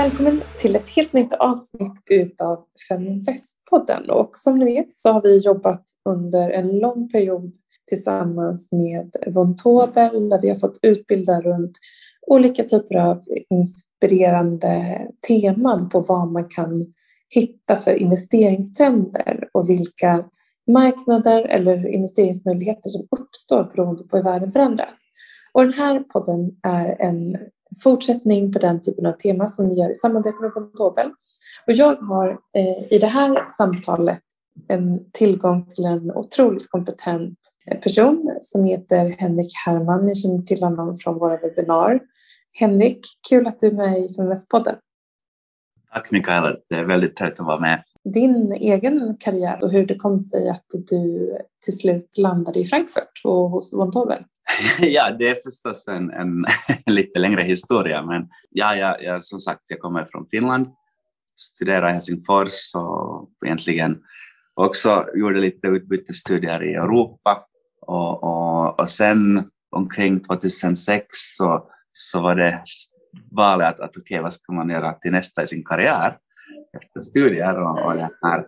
Välkommen till ett helt nytt avsnitt utav Feminvest-podden. Och som ni vet så har vi jobbat under en lång period tillsammans med Von Tobel där vi har fått utbilda runt olika typer av inspirerande teman på vad man kan hitta för investeringstrender och vilka marknader eller investeringsmöjligheter som uppstår beroende på hur världen förändras. Och den här podden är en fortsättning på den typen av tema som vi gör i samarbete med Pontobel. Och jag har eh, i det här samtalet en tillgång till en otroligt kompetent person som heter Henrik Herman. Ni känner till honom från våra webbinar. Henrik, kul att du är med i Feminvestpodden. Tack Mikaela, det är väldigt trevligt att vara med. Din egen karriär och hur det kom sig att du till slut landade i Frankfurt och hos Von Tobel. ja, det är förstås en, en lite längre historia, men ja, ja, ja, som sagt, jag kommer från Finland, studerade i Helsingfors och egentligen också gjorde lite utbytesstudier i Europa och, och, och sen omkring 2006 så, så var det valet att, att okej, okay, vad ska man göra till nästa i sin karriär efter studier och, och det här.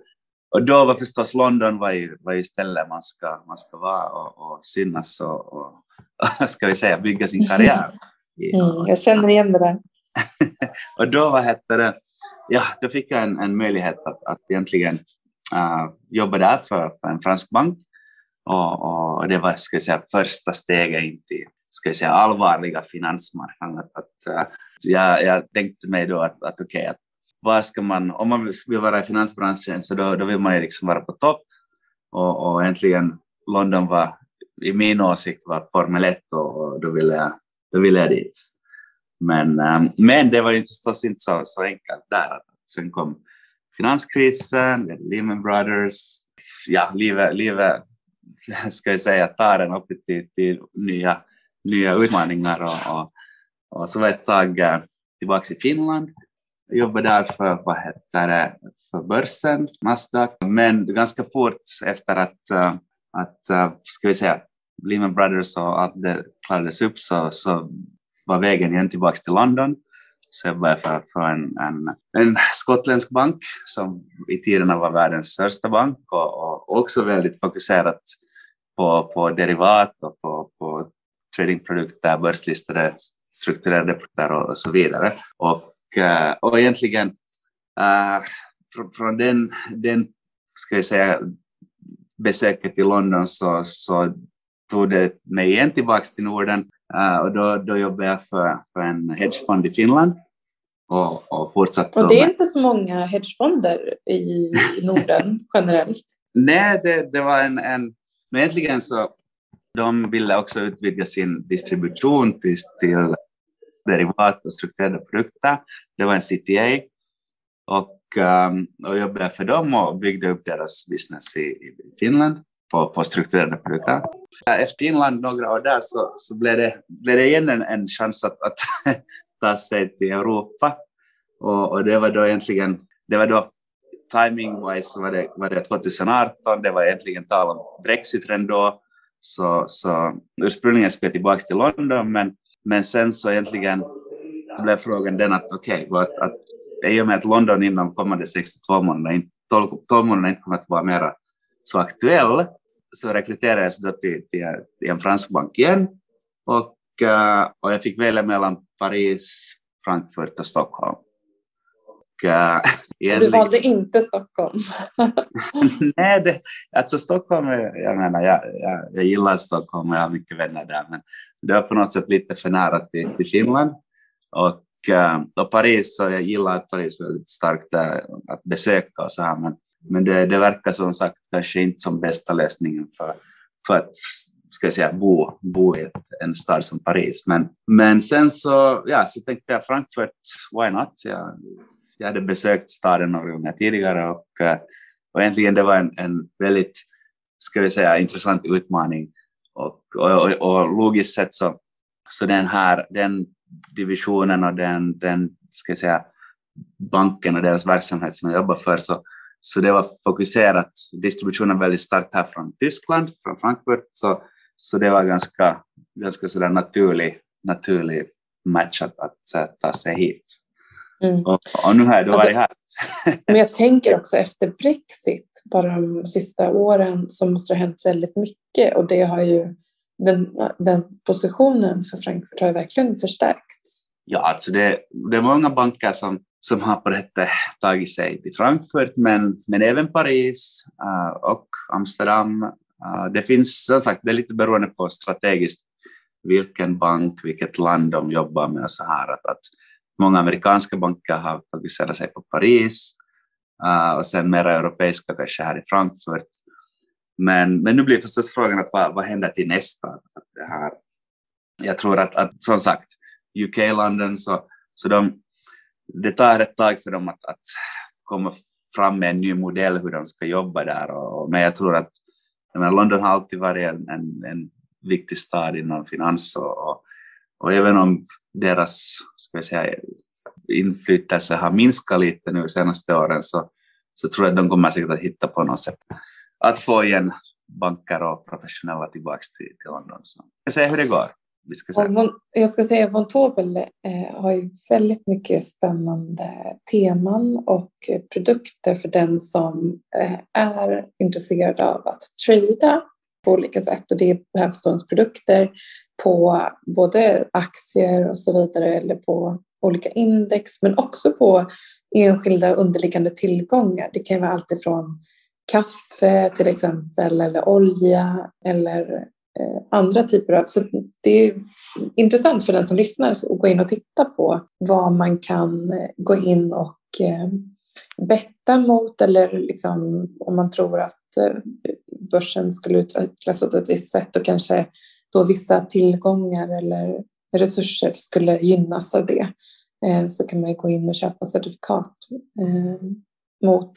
Och då var förstås London var ju, var ju stället man ska, man ska vara och, och synas och, och, ska vi säga, bygga sin karriär. Mm, jag känner igen det där. och då, vad hette det, ja, då fick jag en, en möjlighet att, att egentligen uh, jobba där för, för en fransk bank. Och, och, det var ska jag säga, första steget in till ska jag säga, allvarliga finansmarknaden. Att, att, uh, jag, jag tänkte mig då att, att okej, okay, vad ska man, om man vill vara i finansbranschen så då, då vill man ju liksom vara på topp. Och, och äntligen London var i min åsikt var Formel 1 och då ville jag, då ville jag dit. Men, um, men det var ju förstås inte så, så enkelt där. Sen kom finanskrisen, Lehman Brothers, ja, livet, livet ska jag säga, tar en upp till, till nya, nya utmaningar och, och, och så var jag ett tag eh, tillbaka i Finland. Jag jobbade där för, vad heter det, för börsen, Nasdaq, men ganska fort efter att, eh, att eh, ska vi säga, Lehman Brothers och allt det klarades upp så, så var vägen igen tillbaka till London. Så jag började för, för en, en, en skottländsk bank som i tiderna var världens största bank och, och också väldigt fokuserat på, på derivat och på, på tradingprodukter, börslistade strukturerade produkter och, och, så vidare. Och, eh, och egentligen eh, uh, från, från den, den ska jag säga, besöket i London så, så tog det mig igen tillbaka till Norden uh, och då, då jobbade jag för, för en hedgefond i Finland och, och fortsatte. Och det är inte så många hedgefonder i Norden generellt? Nej, det, det var en, en... Men egentligen så de ville också utvidga sin distribution till, till derivat och strukturerade produkter. Det var en CTA och, um, och jobbade för dem och byggde upp deras business i, i Finland på, på strukturerade produkter. Efter Finland några år där så, så blev, det, blev det igen en, en chans att, att ta sig till Europa. Och, och, det var då egentligen, det var då timing-wise var det, var det 2018, det var egentligen tal om Brexit redan då. Så, så ursprungligen skulle jag tillbaka till London, men, men sen så egentligen blev frågan den att okej, okay, att, att i och med att London inom kommande 62 månader, 12, 12 månader inte kommer att vara mera så aktuell, så rekryterades då till, till, till en fransk bank igen och, uh, och jag fick välja mellan Paris, Frankfurt och Stockholm. Och, uh, du valde inte Stockholm? Nej, det, alltså Stockholm, jag menar, jag, jag, jag gillar Stockholm och jag har mycket vänner där, men det var på något sätt lite för nära till, till Finland. Och, uh, och Paris, så jag gillar att Paris väldigt starkt att besöka och så här, men men det, det verkar som sagt kanske inte som bästa lösningen för, för att ska jag säga, bo, bo i ett, en stad som Paris. Men, men sen så, ja, så tänkte jag Frankfurt, why not? Jag, jag hade besökt staden några gånger tidigare och, och egentligen det var en, en väldigt, ska vi säga, intressant utmaning. Och, och, och, och logiskt sett så, så den här, den divisionen och den, den, ska jag säga, banken och deras verksamhet som jag jobbar för så, så det var fokuserat, distributionen väldigt starkt här från Tyskland, från Frankfurt, så, så det var ganska, ganska sådär naturlig, naturlig match att, att, ta sig hit. Mm. Och, och, nu har jag då alltså, varit här. men jag tänker också efter Brexit, bara de sista åren, så måste det ha hänt väldigt mycket och det har ju den, den positionen för Frankfurt har ju verkligen förstärkts. Ja, alltså det, det är många banker som, som har på detta tagit sig till Frankfurt, men, men även Paris uh, och Amsterdam. Uh, det finns som sagt, det är lite beroende på strategiskt vilken bank, vilket land de jobbar med och så här. Att, att många amerikanska banker har fokuserat sig på Paris uh, och sen mera europeiska kanske här i Frankfurt. Men, men nu blir förstås frågan att vad, vad händer till nästa? Att det här, jag tror att, att som sagt, UK-landen, så, så de, det tar ett tag för dem att, att komma fram med en ny modell hur de ska jobba där. Och, men jag tror att jag menar, London har alltid varit en, en, en viktig stad inom finans och, och, och, även om deras ska jag säga, inflytelse har minskat lite nu de senaste åren så, så tror jag att de kommer säkert att hitta på något sätt att få igen banker och professionella tillbaka till, till London. Så jag ser hur det går. Vi ska säga. Von, jag ska säga att Von Tobel eh, har ju väldigt mycket spännande teman och produkter för den som eh, är intresserad av att trada på olika sätt och det är hävstångsprodukter på både aktier och så vidare eller på olika index men också på enskilda underliggande tillgångar. Det kan vara allt ifrån kaffe till exempel eller olja eller Eh, andra typer av... Så det är intressant för den som lyssnar att gå in och titta på vad man kan eh, gå in och eh, betta mot eller liksom, om man tror att börsen skulle utvecklas åt ett visst sätt och kanske då vissa tillgångar eller resurser skulle gynnas av det så kan man gå in och köpa certifikat mot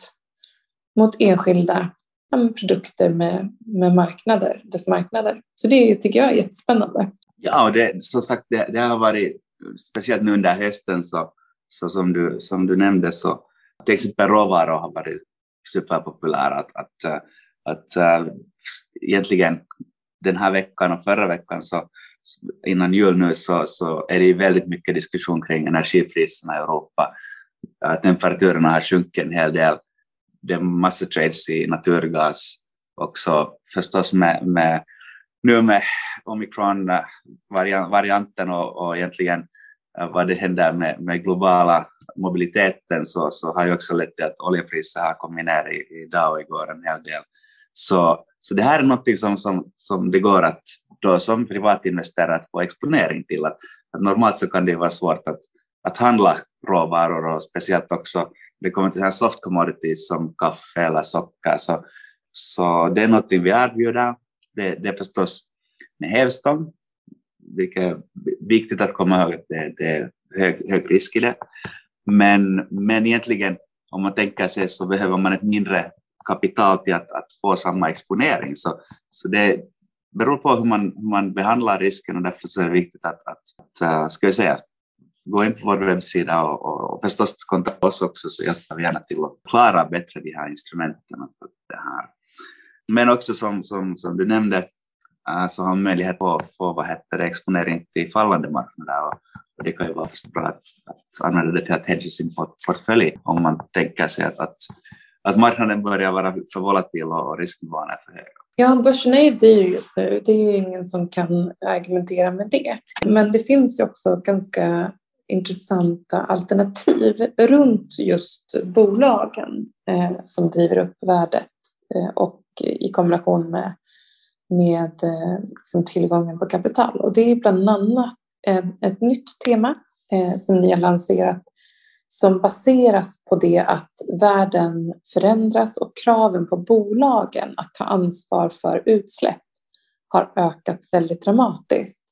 mot enskilda ja, produkter med, med marknader, dess marknader. Så det tycker jag är jättespännande. Ja, och det, som sagt, det, det har varit, speciellt nu under hösten, så, så som, du, som du nämnde, så till exempel råvaror har varit superpopulära. Att, att, att, att egentligen den här veckan och förra veckan, så, innan jul nu, så, så är det väldigt mycket diskussion kring energipriserna i Europa. Temperaturerna har sjunkit en hel del det är massa trades i naturgas också förstås med, med nu med omikron-varianten eh, och, och egentligen eh, vad det händer med, med globala mobiliteten så, så har ju också lett till att oljepriset har kommit ner i, idag och igår en hel del. Så, så det här är något som, som, som det går att då som privatinvesterare att få exponering till. Att, att normalt så kan det vara svårt att, att handla råvaror och speciellt också det kommer till soft commodities som kaffe eller socker. Så, så det är något vi erbjuder. Det, det är förstås med hävstång, vilket är viktigt att komma ihåg att det, det är hög, hög risk i det. Men, men egentligen, om man tänker sig så behöver man ett mindre kapital till att, att få samma exponering. Så, så det beror på hur man, hur man behandlar risken och därför så är det viktigt att, att, att eh, ska vi säga, gå in på vår webbsida och, och, och förstås kontakta oss också så hjälper vi gärna till att klara bättre de här instrumenten. Det här. Men också som, som, som du nämnde eh, så har man möjlighet att få vad heter det, exponering till fallande marknader och, och det kan ju vara bra att, att använda det till att hedga sin portfölj om man tänker sig att, att, att marknaden börjar vara för volatil och risknivån är för hög. Ja, börsen är ju dyr just nu. Det är ju ingen som kan argumentera med det. Men det finns ju också ganska intressanta alternativ runt just bolagen eh, som driver upp värdet eh, och i kombination med, med eh, liksom tillgången på kapital. Och det är bland annat ett, ett nytt tema eh, som ni har lanserat som baseras på det att världen förändras och kraven på bolagen att ta ansvar för utsläpp har ökat väldigt dramatiskt.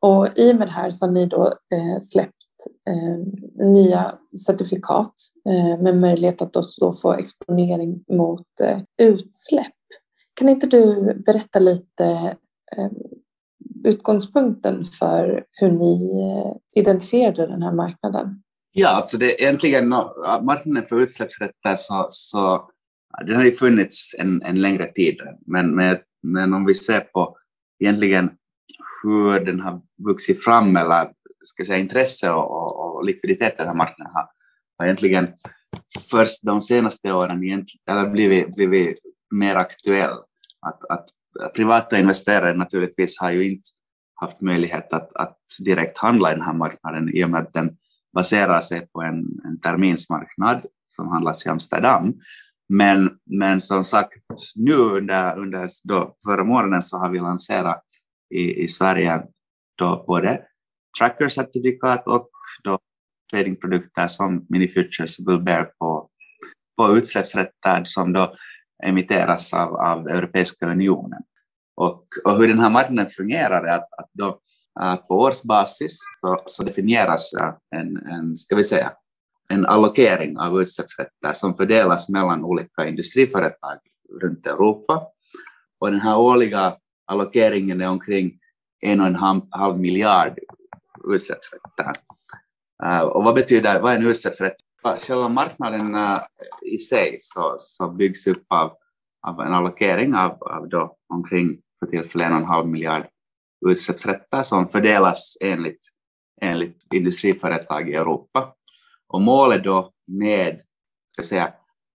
Och i och med det här så har ni då eh, släppt eh, nya certifikat eh, med möjlighet att då få exponering mot eh, utsläpp. Kan inte du berätta lite eh, utgångspunkten för hur ni eh, identifierade den här marknaden? Ja, alltså det är egentligen marknaden för utsläppsrätter så, så den har ju funnits en, en längre tid, men, med, men om vi ser på egentligen hur den har vuxit fram eller ska säga, intresse och, och, och likviditet den här marknaden har, har egentligen först de senaste åren eller blivit, blivit mer aktuell. Att, att privata investerare naturligtvis har ju inte haft möjlighet att, att direkt handla i den här marknaden i och med att den baserar sig på en, en terminsmarknad som handlas i Amsterdam. Men, men som sagt, nu under, under då, förra månaden så har vi lanserat i, i Sverige då både tracker-certifikat och då tradingprodukter som Mini Futures Bull Bear på, på utsläppsrätter som då emitteras av, av Europeiska unionen. Och, och hur den här marknaden fungerar är att, att då, eh, på årsbasis så, så definieras eh, en, en, ska vi säga, en allokering av utsläppsrätter som fördelas mellan olika industriföretag runt Europa. Och den här årliga allokeringen är omkring en och en halv miljard utsläppsrätter. Uh, eh, och vad betyder, vad är en utsläppsrätt? Eh, själva marknaden uh, i sig så, så byggs upp av, av en allokering av, av då omkring för tillfället en och en halv miljard utsläppsrätter som fördelas enligt, enligt industriföretag i Europa. Och målet då med, ska säga,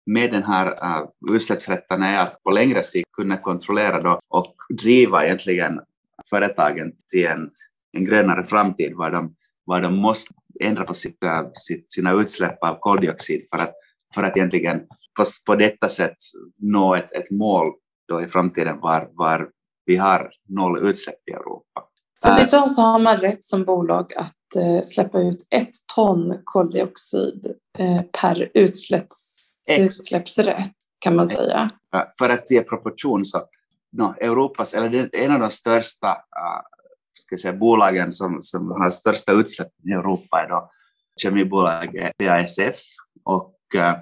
med den här uh, utsläppsrätten är att på längre sikt kunna kontrollera då och driva egentligen företagen till en, en grönare framtid var de, var de måste ändra på sitt, uh, sitt, sina utsläpp av koldioxid för att, för att egentligen på, på detta sätt nå ett, ett mål då i framtiden var, var vi har noll utsläpp i Europa. Så äh, idag så har man rätt som bolag att eh, släppa ut ett ton koldioxid eh, per utsläpps, utsläppsrätt kan man säga. För att ge proportion så no, Europas, eller det är en av de största uh, ska säga, bolagen som, som har största utsläpp i Europa idag, kemibolaget BASF och eh,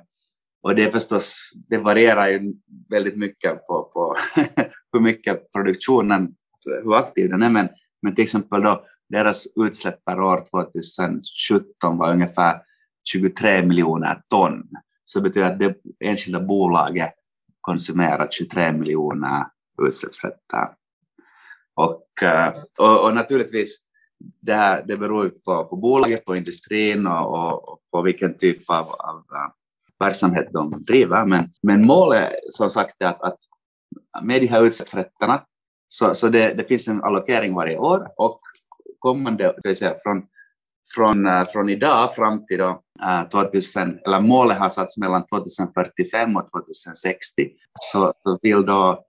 och det är förstås, det varierar ju väldigt mycket på, på hur mycket produktionen, hur aktiv den är, men, men till exempel då deras utsläpp per år 2017 var ungefär 23 miljoner ton. Så det betyder att det enskilda bolaget konsumerar 23 miljoner utsläppsrätter. Och, eh, och, och, naturligtvis, det, här, det beror på, på bolaget, på industrin och, och, och på vilken typ av, av eh, verksamhet de driver. Men, men målet som sagt är att, att med de här utsläppsrätterna så, så det, det, finns en allokering varje år och kommande, ska säga, från, från, eh, från idag fram till då, 2000, eller målet har satts mellan 2045 och 2060, så, så vill då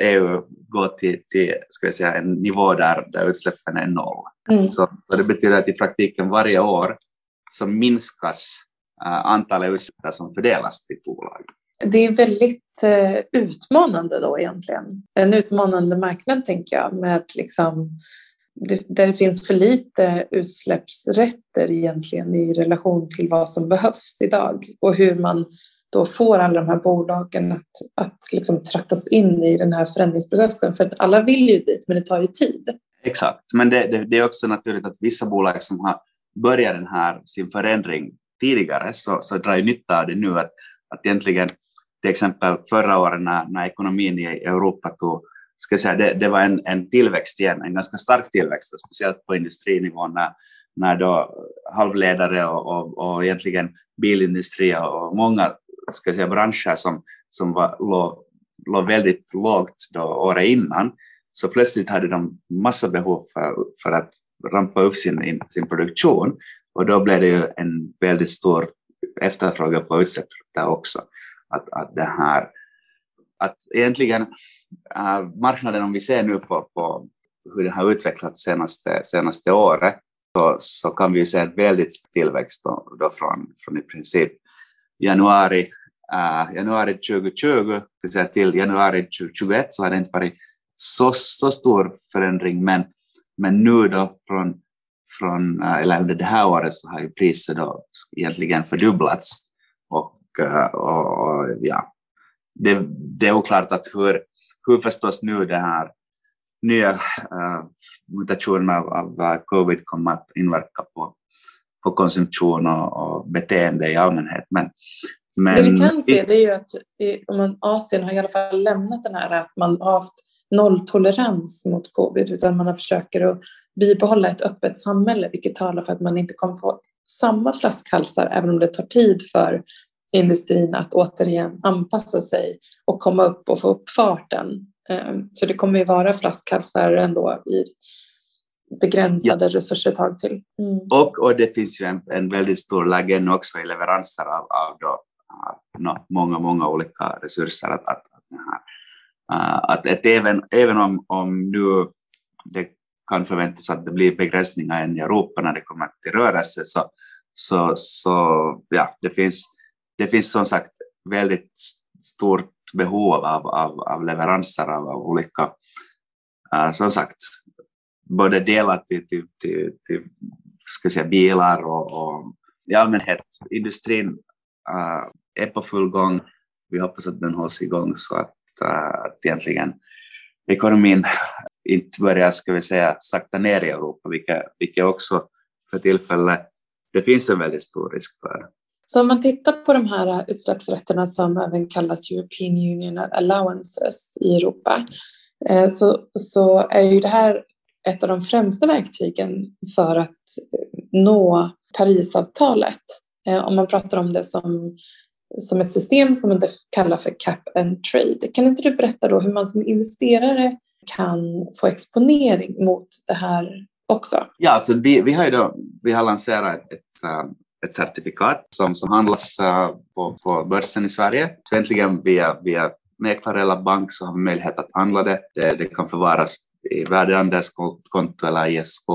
EU gå till, till ska säga, en nivå där, där utsläppen är noll. Mm. Så, det betyder att i praktiken varje år så minskas Eh, antalet utsläpp som fördelas till bolag. Det är väldigt eh, utmanande då egentligen. En utmanande marknad tänker jag med liksom där det finns för lite utsläppsrätter egentligen i relation till vad som behövs idag och hur man då får alla de här bolagen att, att liksom trattas in i den här förändringsprocessen. För att alla vill ju dit, men det tar ju tid. Exakt, men det, det, det är också naturligt att vissa bolag som har börjat den här sin förändring tidigare så, så drar ju nytta av det nu att, att egentligen till exempel förra året när, när ekonomin i Europa tog ska säga, det, det var en, en tillväxt igen, en ganska stark tillväxt, speciellt på industrinivå när, när då halvledare och, och, och egentligen bilindustri och många ska säga, branscher som, som var, låg, låg väldigt lågt då året innan, så plötsligt hade de massa behov för, för att rampa upp sin, sin produktion och då blev det ju en väldigt stor efterfrågan på utsläpp också. Att, att, det här, att egentligen äh, marknaden, om vi ser nu på, på hur den har utvecklats senaste, senaste året, så, så kan vi ju se en väldigt tillväxt då, då från, från i princip januari, äh, januari 2020 till januari 2021 så har det inte varit så, så stor förändring, men, men nu då från från, eh, eller under det här året så har ju priset då egentligen fördubblats. Och, eh, och, och ja, det, det, är oklart att hur, hur förstås nu det här nya uh, mutationen av, av covid kommer att inverka på, på konsumtion och, och beteende i allmänhet. Men, men det vi kan se det är ju att i, Asien har i alla fall lämnat den här att man har haft nolltolerans mot covid utan man försöker att bibehålla ett öppet samhälle vilket talar för att man inte kommer få samma flaskhalsar även om det tar tid för industrin att återigen anpassa sig och komma upp och få upp farten. Ehm, så det kommer ju vara flaskhalsar ändå i begränsade ja. resurser ett tag till. Mm. Och, och det finns ju en, en väldigt stor lag ännu också i leveranser av, av då, uh, många, många olika resurser. Att, att, uh, att, att även, även om, om nu det kan förväntas att det blir begränsningar än i Europa när det kommer till rörelse så, så, så ja, det finns, det finns som sagt väldigt stort behov av, av, av leveranser av, av olika, uh, som sagt, både delar till, till, till, till ska säga, bilar och, och, i allmänhet industrin uh, är på full gång. Vi hoppas att den hålls igång så att, uh, att egentligen ekonomin inte börjar, ska vi säga, sakta ner i Europa, vilket, vilket också för tillfället det finns en väldigt stor risk för. Så om man tittar på de här utsläppsrätterna som även kallas European Union Allowances i Europa eh, så, så är ju det här ett av de främsta verktygen för att eh, nå Parisavtalet. Eh, om man pratar om det som, som ett system som man kallar för cap and trade. Kan inte du berätta då hur man som investerare kan få exponering mot det här också? Ja, alltså vi, vi, har, då, vi har lanserat ett, eh, ett certifikat som, som handlas på, på börsen i Sverige. Så äntligen via, via mäklare eller bank så har vi möjlighet att handla det. Det, det kan förvaras i värdeandelskonto eller ISK.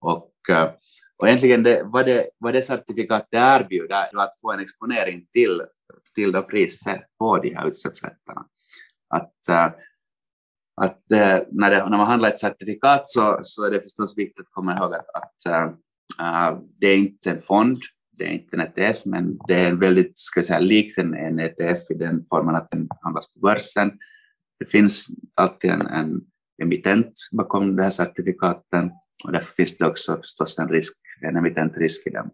Och, eh, och egentligen det, vad, det, vad det certifikatet erbjuder är att få en exponering till, till då priset på de här utsläppsrätterna. Att, eh, att eh, när, det, när man handlar ett certifikat så, så är det förstås viktigt att komma ihåg att, att äh, det är inte en fond, det är inte en ETF, men det är väldigt, ska jag säga, likt en, en ETF i den formen att den handlas på börsen. Det finns alltid en, en emittent bakom de här certifikaten och därför finns det också förstås en risk, en emittentrisk i dem.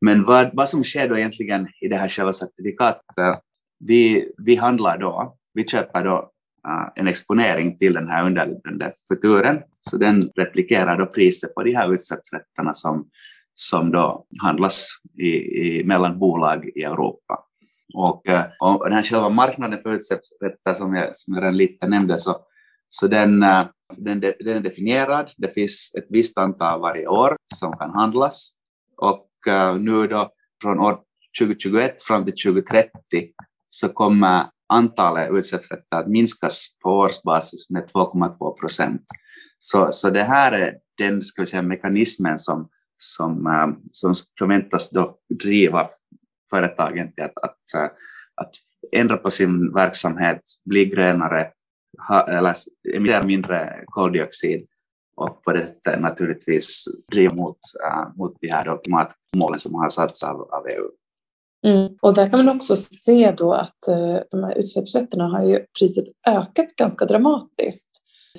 Men vad, vad som sker då egentligen i det här själva certifikatet, vi, vi handlar då, vi köper då eh, en exponering till den här underliggande futuren. Så den replikerar då priset på de här utsläppsrätterna som, som då handlas i, i, mellan bolag i Europa. Och, eh, och den här själva marknaden för utsläppsrätter som jag, som jag redan lite nämnde, så, så den, eh, den, den är definierad. Det finns ett visst antal varje år som kan handlas. Och eh, nu då från år 2021 fram till 2030 så kommer antalet utsläppsrätter att minskas på årsbasis med 2,2 procent. Så, så det här är den ska vi säga, mekanismen som, som, eh, som förväntas då driva företagen till att, att, att ändra på sin verksamhet, bli grönare, ha, eller emittera mindre koldioxid och på det sättet naturligtvis driva mot, äh, mot de här klimatmålen som har satts av, av EU. Mm. Och där kan man också se då att uh, de här utsläppsrätterna har ju priset ökat ganska dramatiskt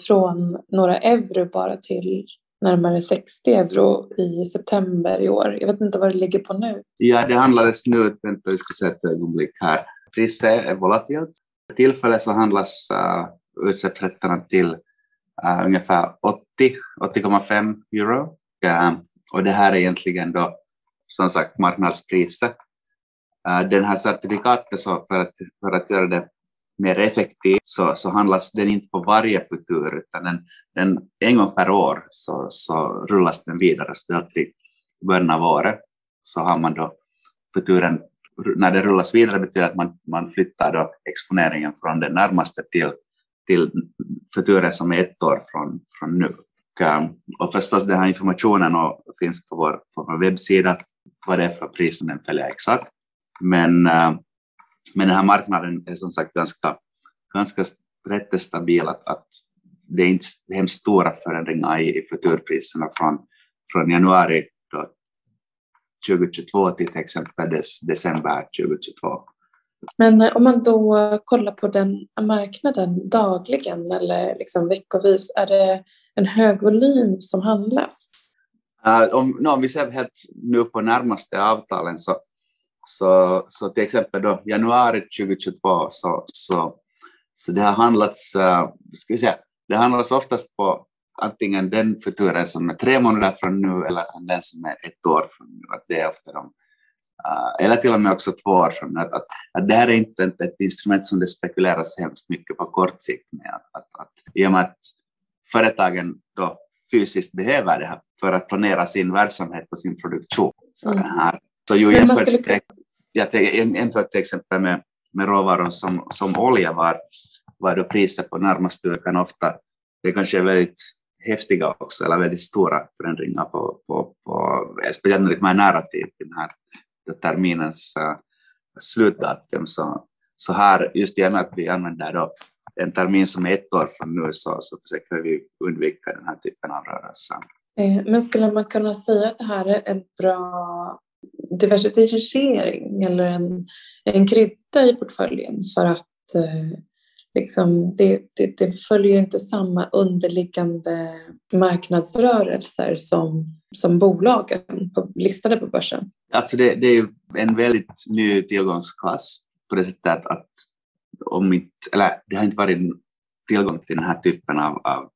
från några euro bara till närmare 60 euro i september i år. Jag vet inte vad det ligger på nu. Ja, det handlades nu, vänta vi ska se ett ögonblick här. Priset är volatilt. För tillfället så handlas uh, utsläppsrätterna till uh, ungefär 80, 80,5 euro. Uh, och det här är egentligen då som sagt marknadspriset Uh, den här certifikatet, så för, att, för att göra det mer effektivt, så, så handlas den inte på varje futur, utan den, den, en gång per år så, så rullas den vidare. Så det är alltid i början av året så har man då futuren, när det rullas vidare betyder att man, man flyttar då exponeringen från den närmaste till, till futuren som är ett år från, från nu. Och, eh, och förstås den här informationen och finns på vår, på vår webbsida, vad det är för pris den följer exakt. Men, eh, men den här marknaden är som sagt ganska, ganska rätt stabil, att, att det är inte hemskt stora förändringar i, i futurpriserna från, från januari då 2022 till till exempel december 2022. Men eh, om man då eh, kollar på den marknaden dagligen eller liksom veckovis, är det en hög volym som handlas? Uh, om, no, om vi ser helt nu på närmaste avtalen så, så, så till exempel då januari 2022 så, så, så det har handlats, uh, ska vi säga, det handlas oftast på, antingen den futuren som är tre månader från nu eller sen den som är ett år från nu. Att det är ofta de, eller till och med också två år nu. Att, att, att det här är inte ett, instrument som det spekuleras hemskt mycket på kort sikt med. Att, att, att, I och med att företagen då fysiskt behöver det här för att planera sin verksamhet och sin produktion. Så, mm. här. så ju jämfört, skulle... jag jämfört till exempel med, med råvaror som, som olja var, var då priset på närmaste veckan ofta, det kanske är väldigt häftiga också, eller väldigt stora förändringar på, på, på speciellt när det kommer nära till den här terminens eh, slutdatum. Så, så här, just i och med att vi använder då en termin som är ett år från nu så, så försöker vi undvika den här typen av rörelser. Eh, men skulle man kunna säga att det här är en bra diversifiering eller en, en krydda i portföljen för att eh, liksom, det, det, det, följer inte samma underliggande marknadsrörelser som, som bolagen på, listade på börsen? Alltså det, det är en väldigt ny tillgångsklass på det sättet att, att om inte, eller det har inte varit tillgång till den här typen av, av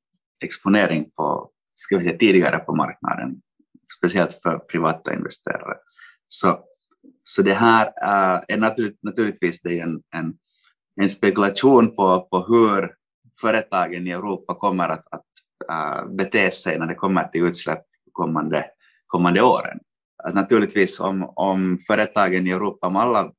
exponering på, ska vi säga, tidigare på marknaden, speciellt för privata investerare. Så, så det här äh, är naturligt, naturligtvis det är en, en, en spekulation på, på hur företagen i Europa kommer att, att äh, bete sig när det kommer till utsläpp kommande, kommande åren. Att naturligtvis om, om företagen i Europa, om alla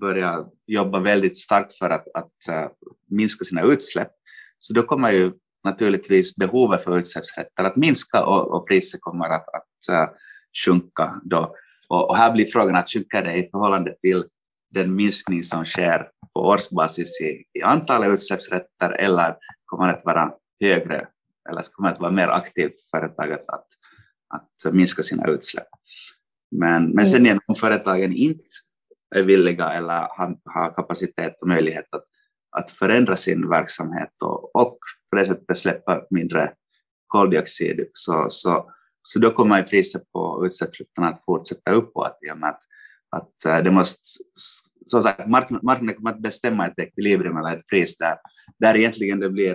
börjar jobba väldigt starkt för att, att äh, minska sina utsläpp, så då kommer ju naturligtvis behovet för utsläppsrätter att minska och, och priset kommer att, att äh, sjunka då. Och, och, här blir frågan att sjunka det i förhållande till den minskning som sker på årsbasis i, i antalet utsläppsrätter eller kommer det att vara högre eller kommer det att vara mer aktivt för företaget att, att minska sina utsläpp. Men, men sen igen, om företagen inte är villiga eller har, har kapacitet och möjlighet att, att förändra sin verksamhet och, och på det sättet släppa mindre koldioxid, så, så, så då kommer priset på utsläppsrätterna att fortsätta uppåt i och med att, att eh, det måste, som sagt, marknaden, marknaden kommer att bestämma ett ekvilibrium eller ett pris där, där egentligen det blir,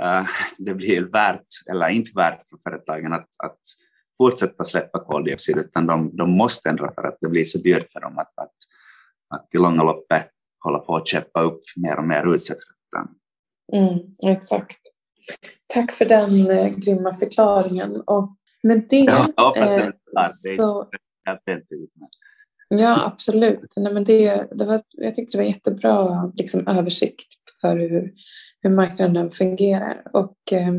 uh, det blir värt eller inte värt för företagen att, att fortsätta släppa koldioxid, utan de, de måste ändra för att det blir så dyrt för dem att, att, att i långa loppet hålla på att köpa upp mer och mer utsläppsrätter. Mm, exakt. Tack för den eh, grymma förklaringen. Och med det... Ja, jag hoppas det, eh, så, Ja, absolut. Nej, men det, det var, jag tyckte det var jättebra liksom, översikt för hur, hur marknaden fungerar. Och, eh,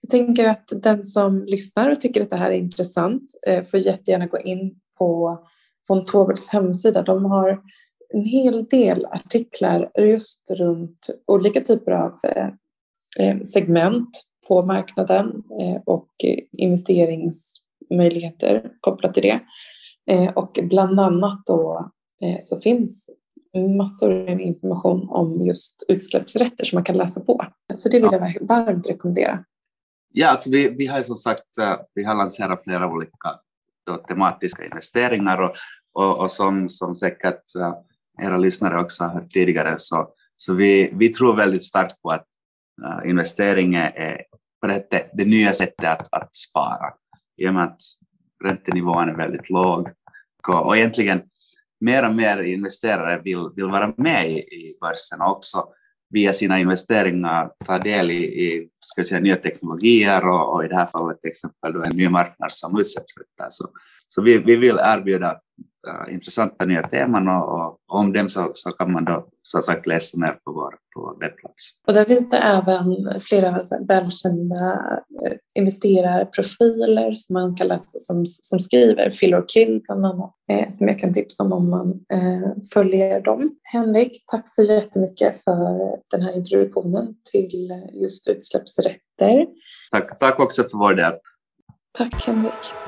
jag tänker att den som lyssnar och tycker att det här är intressant eh, får jättegärna gå in på von Tobels hemsida. De har en hel del artiklar just runt olika typer av eh, eh segment på marknaden eh, och investeringsmöjligheter kopplat till det. Eh, och bland annat då eh, så finns massor av information om just utsläppsrätter som man kan läsa på. Så det vill jag varmt rekommendera. Ja, alltså vi, vi har som sagt eh, vi har lanserat flera olika då, tematiska investeringar och, och, och som, som säkert era lyssnare också har hört tidigare så, så vi, vi tror väldigt starkt på att uh, investering är på det, det nya sättet att, att spara i och med att räntenivån är väldigt låg och, och egentligen mer och mer investerare vill, vill vara med i, i börsen och också via sina investeringar ta del i, i ska säga, nya teknologier och, och, i det här fallet till exempel då en ny marknad som utsläppsrätter. Så, så vi, vi vill erbjuda uh, intressanta nya teman och, och, om dem så, så, kan man då som sagt läsa mer på vår på webbplats. Och där finns det även flera välkända eh, investerarprofiler som man kan läsa som, som skriver, Phil och Kill bland annat, eh, som jag kan tipsa om om man eh, följer dem. Henrik, tack så jättemycket för den här introduktionen till just utsläppsrätter. Tack, tack också för vår del. Tack Henrik.